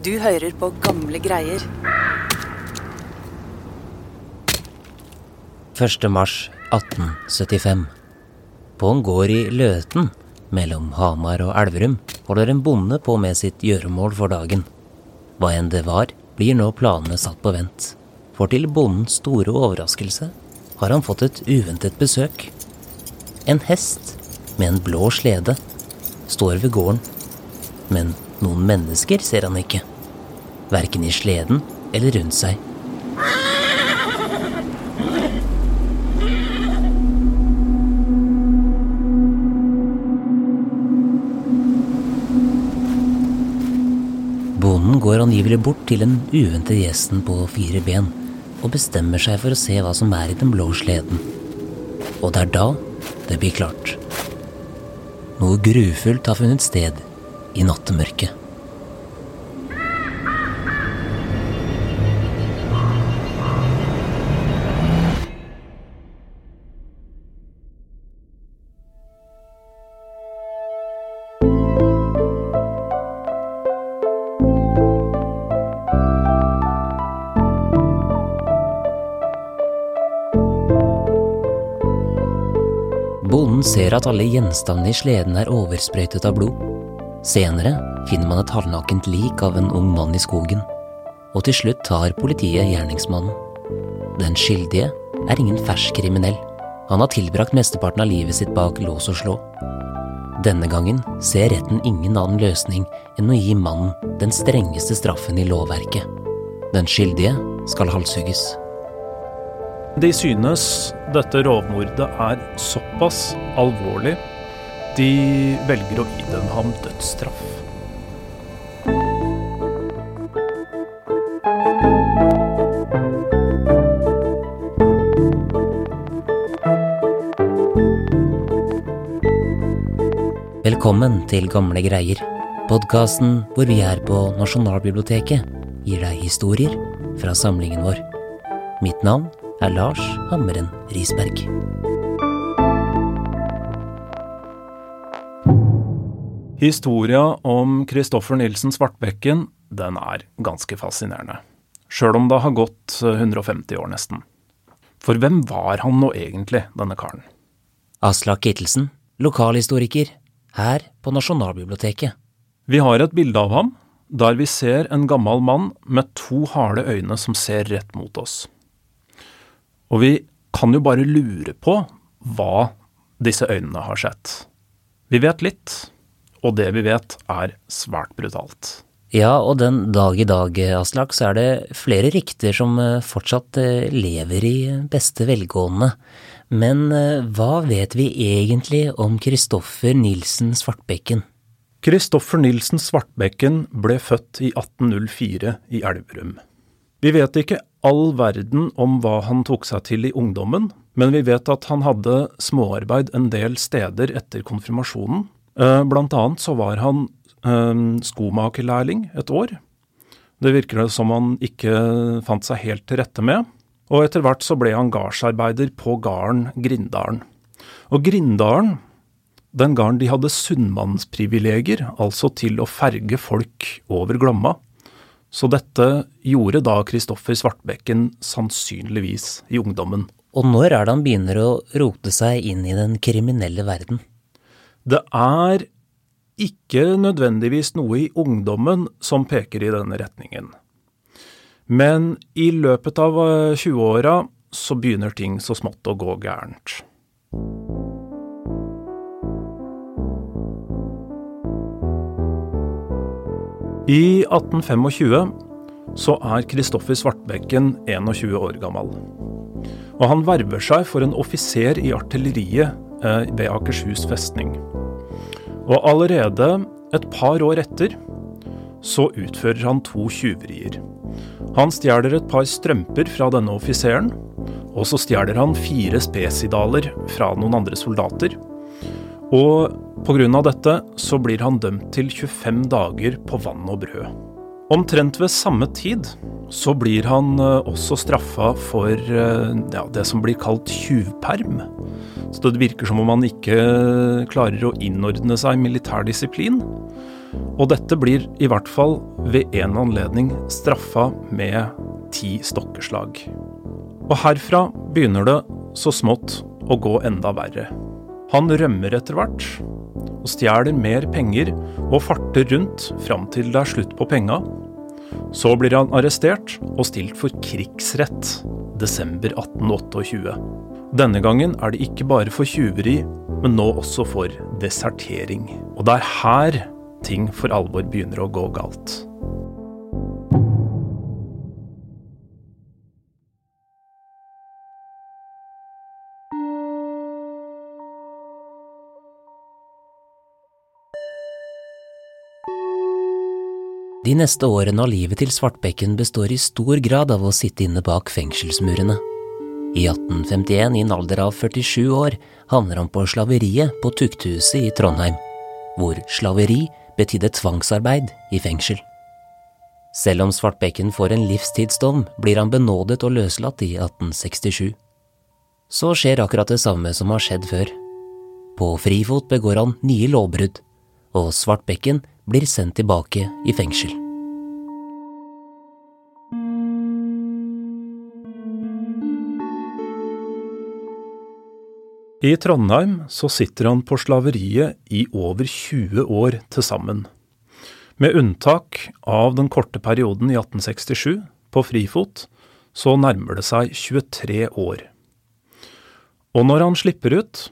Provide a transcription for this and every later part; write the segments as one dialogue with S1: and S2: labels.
S1: Du hører på gamle greier.
S2: 1. mars 1875. På en gård i Løten, mellom Hamar og Elverum, holder en bonde på med sitt gjøremål for dagen. Hva enn det var, blir nå planene satt på vent. For til bondens store overraskelse har han fått et uventet besøk. En hest med en blå slede står ved gården, men noen mennesker ser han ikke. Verken i sleden eller rundt seg. Bonden går angivelig bort til den uventede gjesten på fire ben og bestemmer seg for å se hva som er i den blå sleden. Og det er da det blir klart. Noe grufullt har funnet sted i nattemørket. Ser at alle gjenstandene i sleden er oversprøytet av blod. Senere finner man et halvnakent lik av en ung mann i skogen. Og til slutt tar politiet gjerningsmannen. Den skyldige er ingen fersk kriminell. Han har tilbrakt mesteparten av livet sitt bak lås og slå. Denne gangen ser retten ingen annen løsning enn å gi mannen den strengeste straffen i lovverket. Den skyldige skal halshugges.
S3: De synes dette rovmordet er såpass alvorlig, de velger å idømme ham dødsstraff.
S2: Velkommen til Gamle greier, podkasten hvor vi er på Nasjonalbiblioteket gir deg historier fra samlingen vår. Mitt navn er Lars Hammeren Risberg.
S3: Historia om Kristoffer Nilsen Svartbekken, den er ganske fascinerende. Sjøl om det har gått 150 år nesten. For hvem var han nå egentlig, denne karen?
S2: Aslak Kittelsen, lokalhistoriker, her på Nasjonalbiblioteket.
S3: Vi har et bilde av ham, der vi ser en gammel mann med to harde øyne som ser rett mot oss. Og vi kan jo bare lure på hva disse øynene har sett. Vi vet litt, og det vi vet er svært brutalt.
S2: Ja, og den dag i dag, Aslak, så er det flere rykter som eh, fortsatt eh, lever i beste velgående. Men eh, hva vet vi egentlig om Kristoffer Nilsen Svartbekken?
S3: Kristoffer Nilsen Svartbekken ble født i 1804 i Elverum. Vi vet ikke all verden om hva han tok seg til i ungdommen, men vi vet at han hadde småarbeid en del steder etter konfirmasjonen. Blant annet så var han skomakerlærling et år. Det virker det som han ikke fant seg helt til rette med. Og etter hvert så ble han gardsarbeider på gården Grindalen. Og Grindalen, den gården de hadde sunnmannsprivilegier, altså til å ferge folk over Glomma. Så dette gjorde da Kristoffer Svartbekken sannsynligvis i ungdommen.
S2: Og når er det han begynner å rote seg inn i den kriminelle verden?
S3: Det er ikke nødvendigvis noe i ungdommen som peker i denne retningen. Men i løpet av 20-åra så begynner ting så smått å gå gærent. I 1825 så er Kristoffer Svartbekken 21 år gammel. Og han verver seg for en offiser i artilleriet ved Akershus festning. Og allerede et par år etter så utfører han to tjuverier. Han stjeler et par strømper fra denne offiseren, og så stjeler han fire spesidaler fra noen andre soldater. Og pga. dette så blir han dømt til 25 dager på vann og brød. Omtrent ved samme tid så blir han også straffa for ja, det som blir kalt tjuvperm. Så det virker som om han ikke klarer å innordne seg militær disiplin. Og dette blir i hvert fall ved en anledning straffa med ti stokkeslag. Og herfra begynner det så smått å gå enda verre. Han rømmer etter hvert, og stjeler mer penger og farter rundt fram til det er slutt på penga. Så blir han arrestert og stilt for krigsrett desember 1828. Denne gangen er det ikke bare for tjuveri, men nå også for desertering. Og det er her ting for alvor begynner å gå galt.
S2: De neste årene av livet til Svartbekken består i stor grad av å sitte inne bak fengselsmurene. I 1851, i en alder av 47 år, havner han på slaveriet på Tukthuset i Trondheim, hvor slaveri betydde tvangsarbeid i fengsel. Selv om Svartbekken får en livstidsdom, blir han benådet og løslatt i 1867. Så skjer akkurat det samme som har skjedd før. På frifot begår han nye lovbrudd, og Svartbekken blir sendt tilbake i fengsel.
S3: I Trondheim så sitter han på slaveriet i over 20 år til sammen. Med unntak av den korte perioden i 1867, på frifot, så nærmer det seg 23 år. Og når han slipper ut,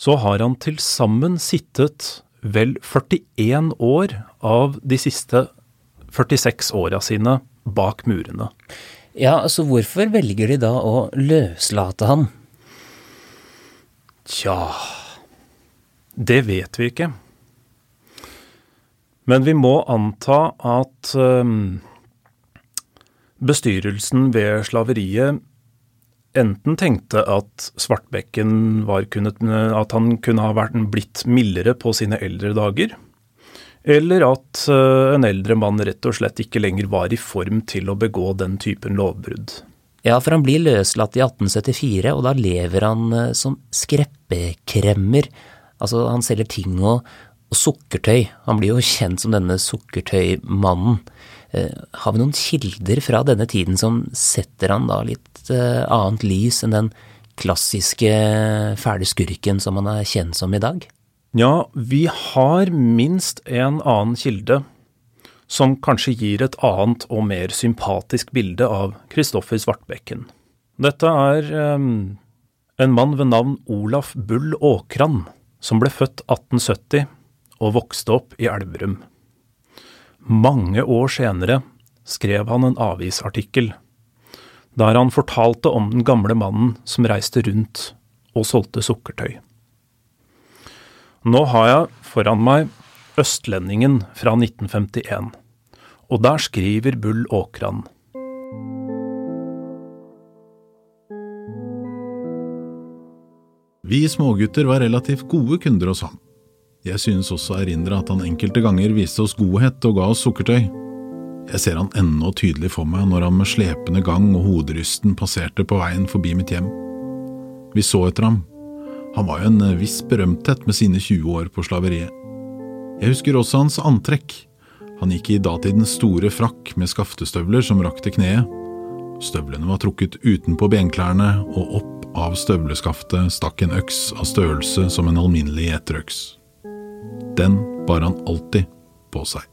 S3: så har han til sammen sittet vel 41 år av de siste 46 åra sine bak murene.
S2: Ja, så hvorfor velger de da å løslate ham?
S3: Tja Det vet vi ikke. Men vi må anta at um, bestyrelsen ved slaveriet enten tenkte at Svartbekken var kunnet, at han kunne ha vært blitt mildere på sine eldre dager, eller at eh, en eldre mann rett og slett ikke lenger var i form til å begå den typen lovbrudd.
S2: Ja, for han blir løslatt i 1874, og da lever han eh, som skreppekremmer. Altså, han selger ting og, og sukkertøy. Han blir jo kjent som denne sukkertøymannen. Eh, har vi noen kilder fra denne tiden som setter han da litt eh, annet lys enn den klassiske fæle skurken som han er kjent som i dag?
S3: Ja, vi har minst en annen kilde som kanskje gir et annet og mer sympatisk bilde av Kristoffer Svartbekken. Dette er um, en mann ved navn Olaf Bull Åkran, som ble født 1870 og vokste opp i Elverum. Mange år senere skrev han en avisartikkel der han fortalte om den gamle mannen som reiste rundt og solgte sukkertøy. Nå har jeg foran meg Østlendingen fra 1951, og der skriver Bull Åkran.
S4: Vi smågutter var relativt gode kunder hos ham. Jeg synes også å erindre at han enkelte ganger viste oss godhet og ga oss sukkertøy. Jeg ser han ennå tydelig for meg når han med slepende gang og hoderysten passerte på veien forbi mitt hjem. Vi så etter ham. Han var jo en viss berømthet med sine 20 år på slaveriet. Jeg husker også hans antrekk. Han gikk i datidens store frakk med skaftestøvler som rakk til kneet. Støvlene var trukket utenpå benklærne, og opp av støvleskaftet stakk en øks av størrelse som en alminnelig gjeterøks. Den bar han alltid på seg.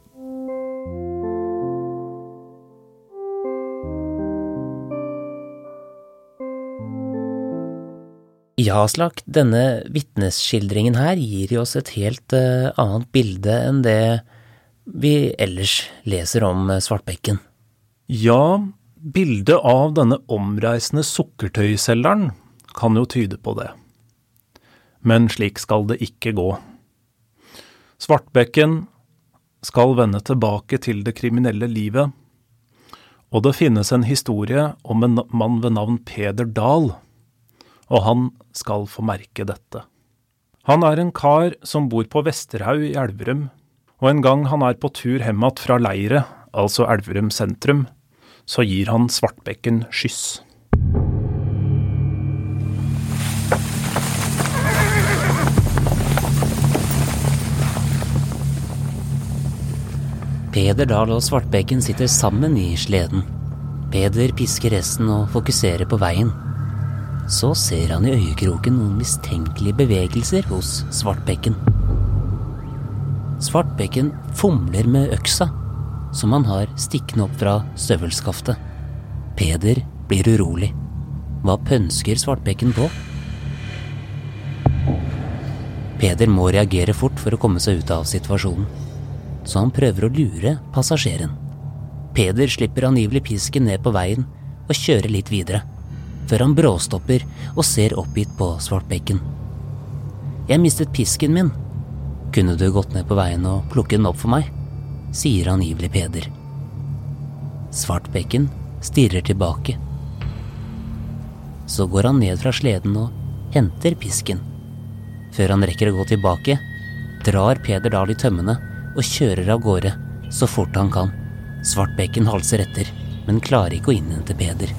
S2: Ja, Aslak, denne vitnesskildringen her gir oss et helt uh, annet bilde enn det vi ellers leser om uh, Svartbekken.
S3: Ja, bildet av denne omreisende sukkertøyselgeren kan jo tyde på det. Men slik skal det ikke gå. Svartbekken skal vende tilbake til det kriminelle livet, og det finnes en historie om en mann ved navn Peder Dahl, og han skal få merke dette. Han er en kar som bor på Vesterhaug i Elverum, og en gang han er på tur hjem fra leiret, altså Elverum sentrum, så gir han Svartbekken skyss.
S2: Peder Dahl og Svartbekken sitter sammen i sleden. Peder pisker resten og fokuserer på veien. Så ser han i øyekroken noen mistenkelige bevegelser hos Svartbekken. Svartbekken fomler med øksa, som han har stikkende opp fra støvelskaftet. Peder blir urolig. Hva pønsker Svartbekken på? Peder må reagere fort for å komme seg ut av situasjonen, så han prøver å lure passasjeren. Peder slipper angivelig pisken ned på veien og kjører litt videre, før han bråstopper og ser oppgitt på Svartbekken. Jeg mistet pisken min. Kunne du gått ned på veien og plukke den opp for meg? sier angivelig Peder. Svartbekken stirrer tilbake. Så går han ned fra sleden og henter pisken. Før han rekker å gå tilbake, drar Peder Dahl i tømmene og kjører av gårde så fort han kan. Svartbekken halser etter, men klarer ikke å innhente Peder.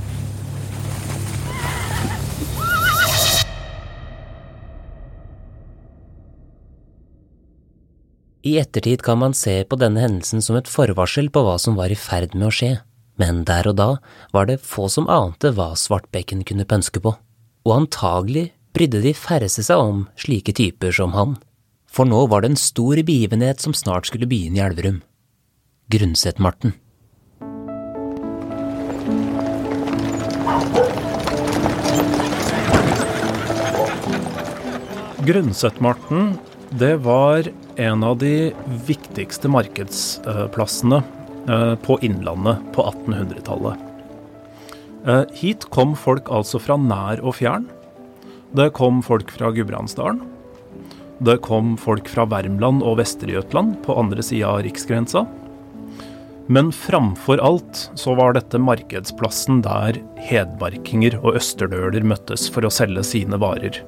S2: I ettertid kan man se på denne hendelsen som et forvarsel på hva som var i ferd med å skje, men der og da var det få som ante hva Svartbekken kunne pønske på, og antagelig brydde de færreste seg om slike typer som han, for nå var det en stor begivenhet som snart skulle begynne i Elverum. Grundset-Marten.
S3: Grundset-Marten, det var en av de viktigste markedsplassene eh, på Innlandet på 1800-tallet. Eh, hit kom folk altså fra nær og fjern. Det kom folk fra Gudbrandsdalen. Det kom folk fra Värmland og Vesterjøtland på andre sida av riksgrensa. Men framfor alt så var dette markedsplassen der hedmarkinger og østerdøler møttes for å selge sine varer.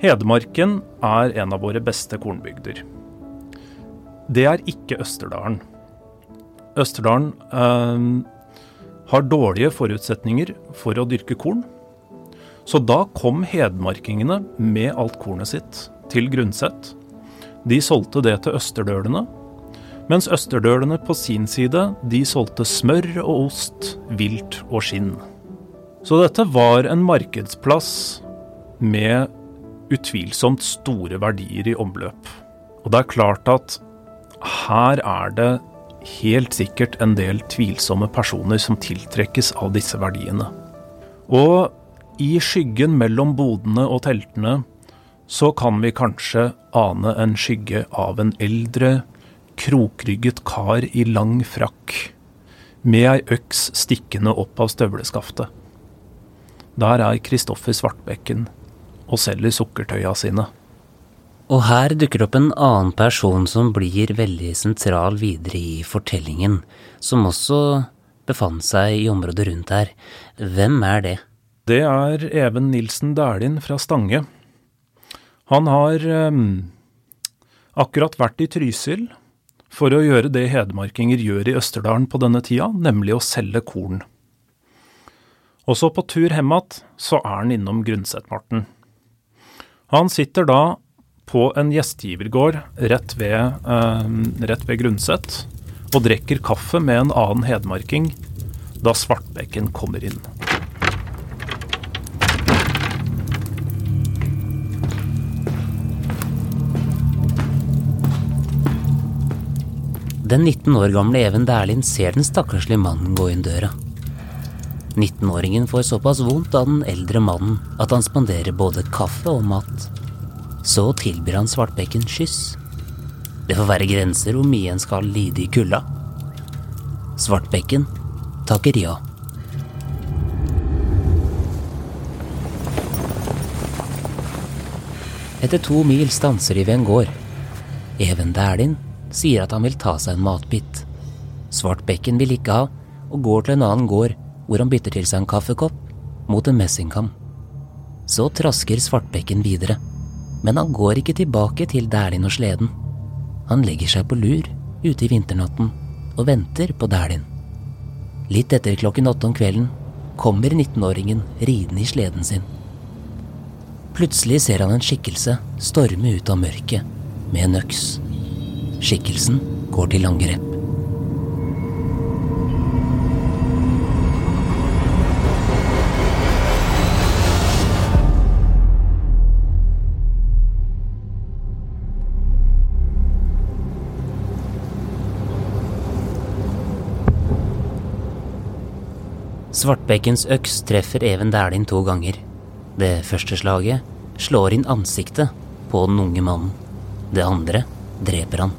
S3: Hedmarken er en av våre beste kornbygder. Det er ikke Østerdalen. Østerdalen eh, har dårlige forutsetninger for å dyrke korn. Så da kom hedmarkingene med alt kornet sitt til Grundset. De solgte det til østerdølene, mens østerdølene på sin side de solgte smør og ost, vilt og skinn. Så dette var en markedsplass med utvilsomt store verdier i omløp. Og det er klart at her er det helt sikkert en del tvilsomme personer som tiltrekkes av disse verdiene. Og i skyggen mellom bodene og teltene så kan vi kanskje ane en skygge av en eldre, krokrygget kar i lang frakk, med ei øks stikkende opp av støvleskaftet. Der er Kristoffer Svartbekken og selger sukkertøya sine.
S2: Og her dukker det opp en annen person som blir veldig sentral videre i fortellingen, som også befant seg i området rundt her. Hvem er det?
S3: Det er Even Nilsen Dæhlin fra Stange. Han har eh, akkurat vært i Trysil for å gjøre det hedmarkinger gjør i Østerdalen på denne tida, nemlig å selge korn. Også på tur hjem igjen så er han innom Grundsetmarten. Han sitter da på en gjestgivergård rett ved, eh, rett ved Grundset og drikker kaffe med en annen hedmarking da Svartbekken kommer inn.
S2: Den 19 år gamle Even Dæhlin ser den stakkarslige mannen gå inn døra. 19-åringen får såpass vondt av den eldre mannen at han spanderer både kaffe og mat. Så tilbyr han Svartbekken kyss. Det får være grenser hvor mye en skal lide i kulda. Svartbekken takker ja. Etter to mil stanser de ved en gård. Even Dæhlin sier at han vil ta seg en matbit. Svartbekken vil ikke ha, og går til en annen gård hvor han bytter til seg en kaffekopp mot en messingkam. Så trasker Svartbekken videre, men han går ikke tilbake til Dæhlin og sleden. Han legger seg på lur ute i vinternatten og venter på Dæhlin. Litt etter klokken åtte om kvelden kommer 19-åringen ridende i sleden sin. Plutselig ser han en skikkelse storme ut av mørket med en øks. Skikkelsen går til angrep. Svartbekkens øks treffer Even Dæhlin to ganger. Det første slaget slår inn ansiktet på den unge mannen. Det andre dreper han.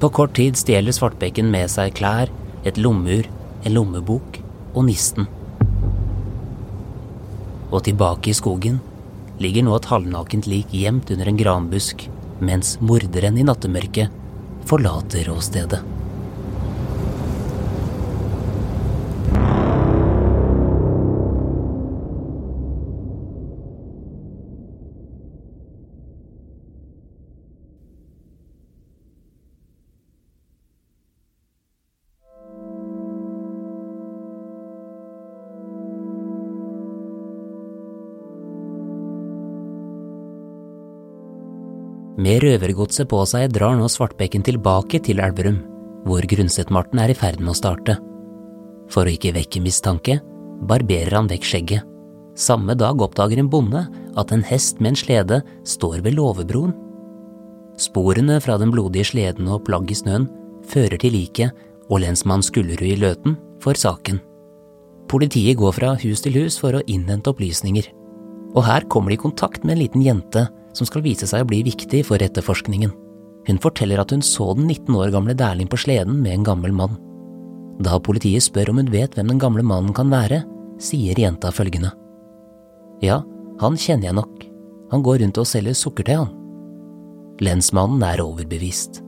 S2: På kort tid stjeler Svartbekken med seg klær, et lommeur, en lommebok og nisten. Og tilbake i skogen ligger nå et halvnakent lik gjemt under en granbusk, mens morderen i nattemørket forlater åstedet. Med røvergodset på seg drar nå Svartbekken tilbake til Elverum, hvor Grundset-Marten er i ferd med å starte. For å ikke vekke mistanke, barberer han vekk skjegget. Samme dag oppdager en bonde at en hest med en slede står ved låvebroen. Sporene fra den blodige sleden og plagg i snøen fører til liket, og lensmann Skullerud i Løten får saken. Politiet går fra hus til hus for å innhente opplysninger, og her kommer de i kontakt med en liten jente som skal vise seg å bli viktig for etterforskningen. Hun forteller at hun så den 19 år gamle Dæhlie på sleden med en gammel mann. Da politiet spør om hun vet hvem den gamle mannen kan være, sier jenta følgende. Ja, han kjenner jeg nok, han går rundt og selger sukkerte, han. Lensmannen er overbevist.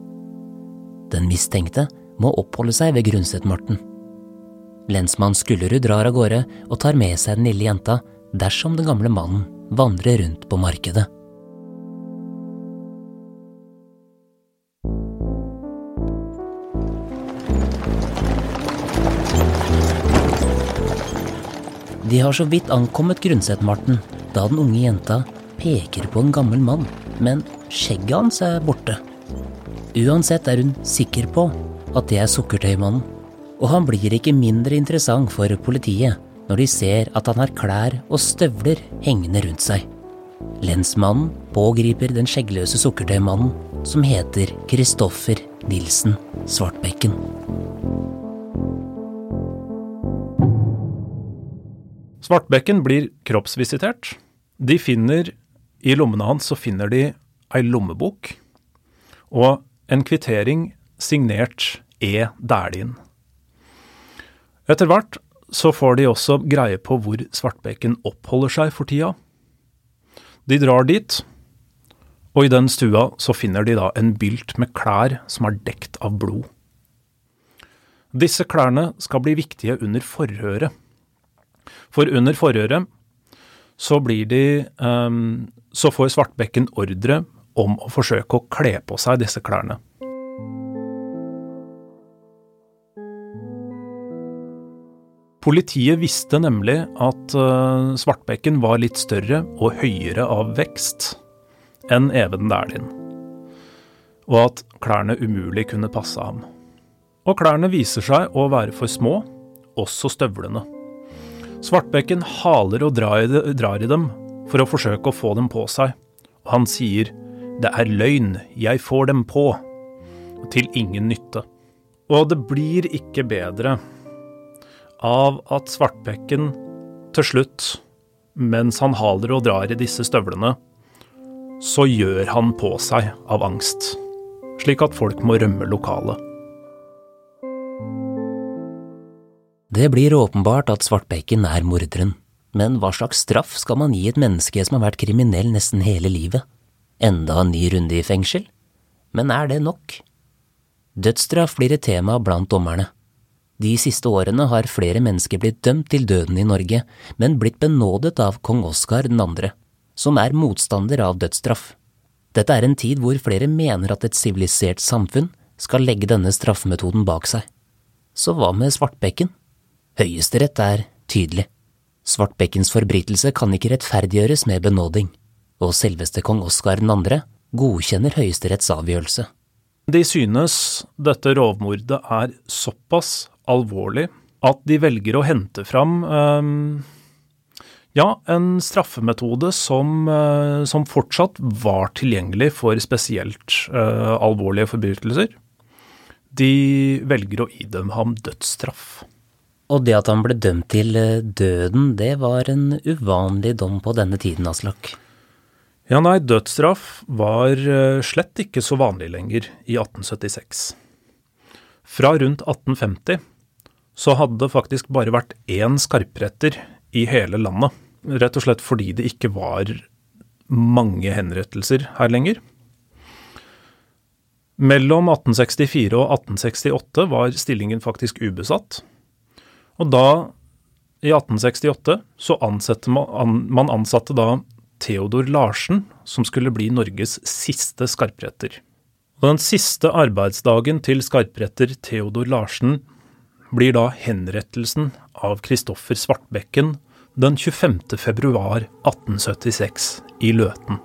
S2: Den mistenkte må oppholde seg ved Grundset-Morten. Lensmann Skullerud drar av gårde og tar med seg den lille jenta dersom den gamle mannen vandrer rundt på markedet. De har så vidt ankommet Grundset-Marten da den unge jenta peker på en gammel mann, men skjegget hans er borte. Uansett er hun sikker på at det er Sukkertøymannen, og han blir ikke mindre interessant for politiet når de ser at han har klær og støvler hengende rundt seg. Lensmannen pågriper den skjeggløse sukkertøymannen som heter Kristoffer Nilsen Svartbekken.
S3: Svartbekken blir kroppsvisitert. De finner I lommene hans så finner de ei lommebok og en kvittering signert E. Dælin. Etter hvert så får de også greie på hvor Svartbekken oppholder seg for tida. De drar dit, og i den stua så finner de da en bylt med klær som er dekt av blod. Disse klærne skal bli viktige under forhøret. For under forhøret så blir de um, Så får Svartbekken ordre om å forsøke å kle på seg disse klærne. Politiet visste nemlig at uh, Svartbekken var litt større og høyere av vekst enn Even Dæhlin, og at klærne umulig kunne passe ham. Og klærne viser seg å være for små, også støvlene. Svartbekken haler og drar i, dem for å forsøke å få dem på seg, og han sier det er løgn, jeg får dem på, til ingen nytte. Og det blir ikke bedre av at Svartbekken til slutt, mens han haler og drar i disse støvlene, så gjør han på seg av angst, slik at folk må rømme lokalet.
S2: Det blir åpenbart at Svartbekken er morderen, men hva slags straff skal man gi et menneske som har vært kriminell nesten hele livet? Enda en ny runde i fengsel? Men er det nok? Dødsstraff blir et tema blant dommerne. De siste årene har flere mennesker blitt dømt til døden i Norge, men blitt benådet av kong Oskar 2., som er motstander av dødsstraff. Dette er en tid hvor flere mener at et sivilisert samfunn skal legge denne straffemetoden bak seg. Så hva med Svartbekken? Høyesterett er tydelig. Svartbekkens forbrytelse kan ikke rettferdiggjøres med benåding, og selveste kong Oskar 2. godkjenner Høyesteretts avgjørelse.
S3: De synes dette rovmordet er såpass alvorlig at de velger å hente fram um, ja, en straffemetode som, uh, som, fortsatt var tilgjengelig for spesielt uh, alvorlige forbrytelser. De velger å idømme ham dødsstraff.
S2: Og det at han ble dømt til eh, døden, det var en uvanlig dom på denne tiden, Aslak?
S3: Ja, nei, dødsstraff var eh, slett ikke så vanlig lenger i 1876. Fra rundt 1850 så hadde det faktisk bare vært én skarpretter i hele landet. Rett og slett fordi det ikke var mange henrettelser her lenger. Mellom 1864 og 1868 var stillingen faktisk ubesatt. Og da, i 1868, så ansatte man, man ansatte da Theodor Larsen, som skulle bli Norges siste skarpretter. Og den siste arbeidsdagen til skarpretter Theodor Larsen blir da henrettelsen av Kristoffer Svartbekken den 25. februar 1876 i Løten.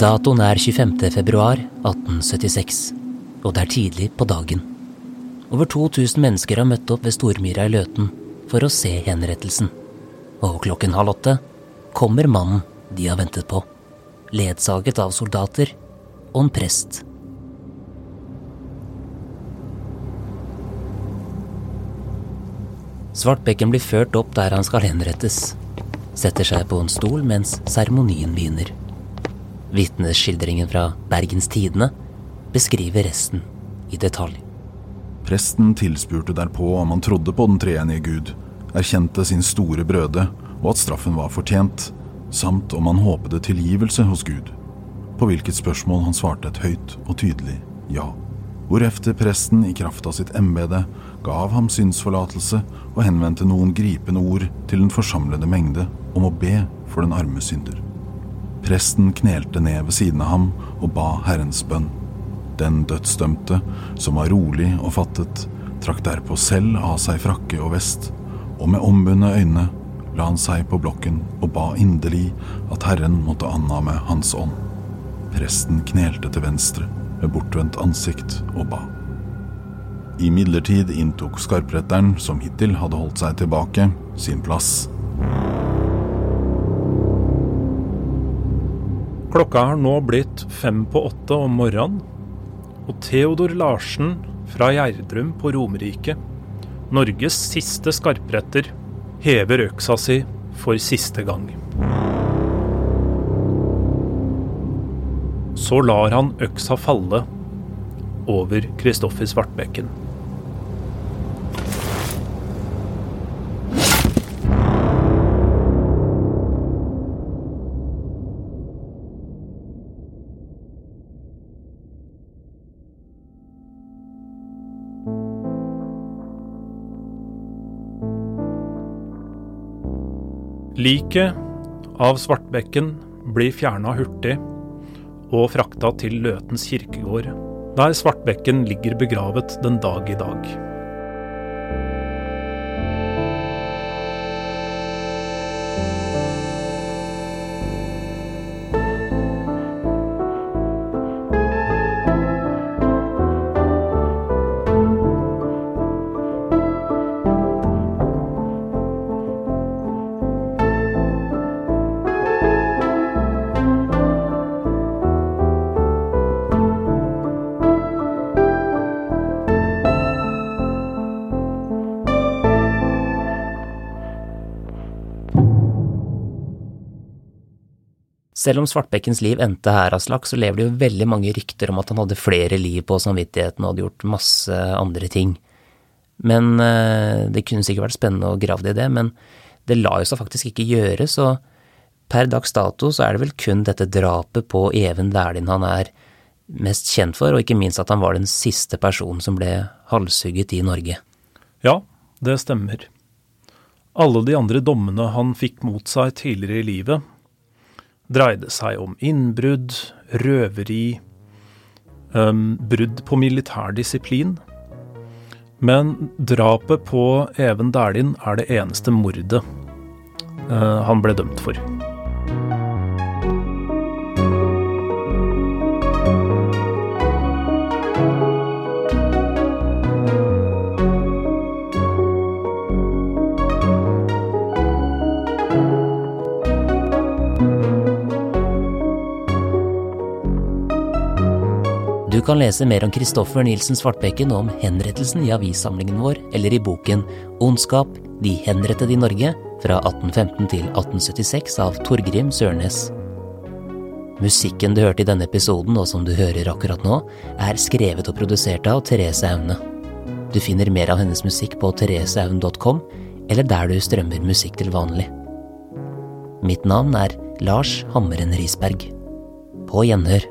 S2: Datoen er 25. februar 1876, og det er tidlig på dagen. Over 2000 mennesker har møtt opp ved Stormyra i Løten for å se henrettelsen. Og klokken halv åtte kommer mannen de har ventet på, ledsaget av soldater og en prest. Svartbekken blir ført opp der han skal henrettes, setter seg på en stol mens seremonien begynner. Vitnesskildringen fra Bergens Tidende beskriver resten i detalj.
S5: Presten tilspurte derpå om han trodde på den treenige Gud, erkjente sin store brøde og at straffen var fortjent, samt om han håpede tilgivelse hos Gud, på hvilket spørsmål han svarte et høyt og tydelig ja. Hvorefter presten i kraft av sitt embete gav ham synsforlatelse og henvendte noen gripende ord til den forsamlede mengde om å be for den arme synder. Presten knelte ned ved siden av ham og ba Herrens bønn. Den dødsdømte, som var rolig og fattet, trakk derpå selv av seg frakke og vest, og med ombundne øyne la han seg på blokken og ba inderlig at Herren måtte anname hans ånd. Presten knelte til venstre med bortvendt ansikt og ba. Imidlertid inntok skarpretteren, som hittil hadde holdt seg tilbake, sin plass.
S3: Klokka har nå blitt fem på åtte om morgenen, og Theodor Larsen fra Gjerdrum på Romerike, Norges siste skarpretter, hever øksa si for siste gang. Så lar han øksa falle over Kristoffer Svartbekken. Liket av Svartbekken blir fjerna hurtig og frakta til Løtens kirkegård, der Svartbekken ligger begravet den dag i dag.
S2: Selv om Svartbekkens liv endte her, Aslak, så lever det jo veldig mange rykter om at han hadde flere liv på samvittigheten og hadde gjort masse andre ting. Men eh, Det kunne sikkert vært spennende å grave i det, men det la jo seg faktisk ikke gjøre, så per dags dato så er det vel kun dette drapet på Even Lærlin han er mest kjent for, og ikke minst at han var den siste personen som ble halshugget i Norge.
S3: Ja, det stemmer. Alle de andre dommene han fikk mot seg tidligere i livet, dreide seg om innbrudd, røveri, um, brudd på militær disiplin. Men drapet på Even Dæhlin er det eneste mordet uh, han ble dømt for.
S2: Du kan lese mer om Kristoffer Nilsen Svartbekken og om henrettelsen i avissamlingen vår eller i boken Ondskap de henrettede i Norge fra 1815 til 1876 av Torgrim Sørnes. Musikken du hørte i denne episoden, og som du hører akkurat nå, er skrevet og produsert av Therese Aune. Du finner mer av hennes musikk på thereseaune.com, eller der du strømmer musikk til vanlig. Mitt navn er Lars Hammeren Risberg. På gjenhør.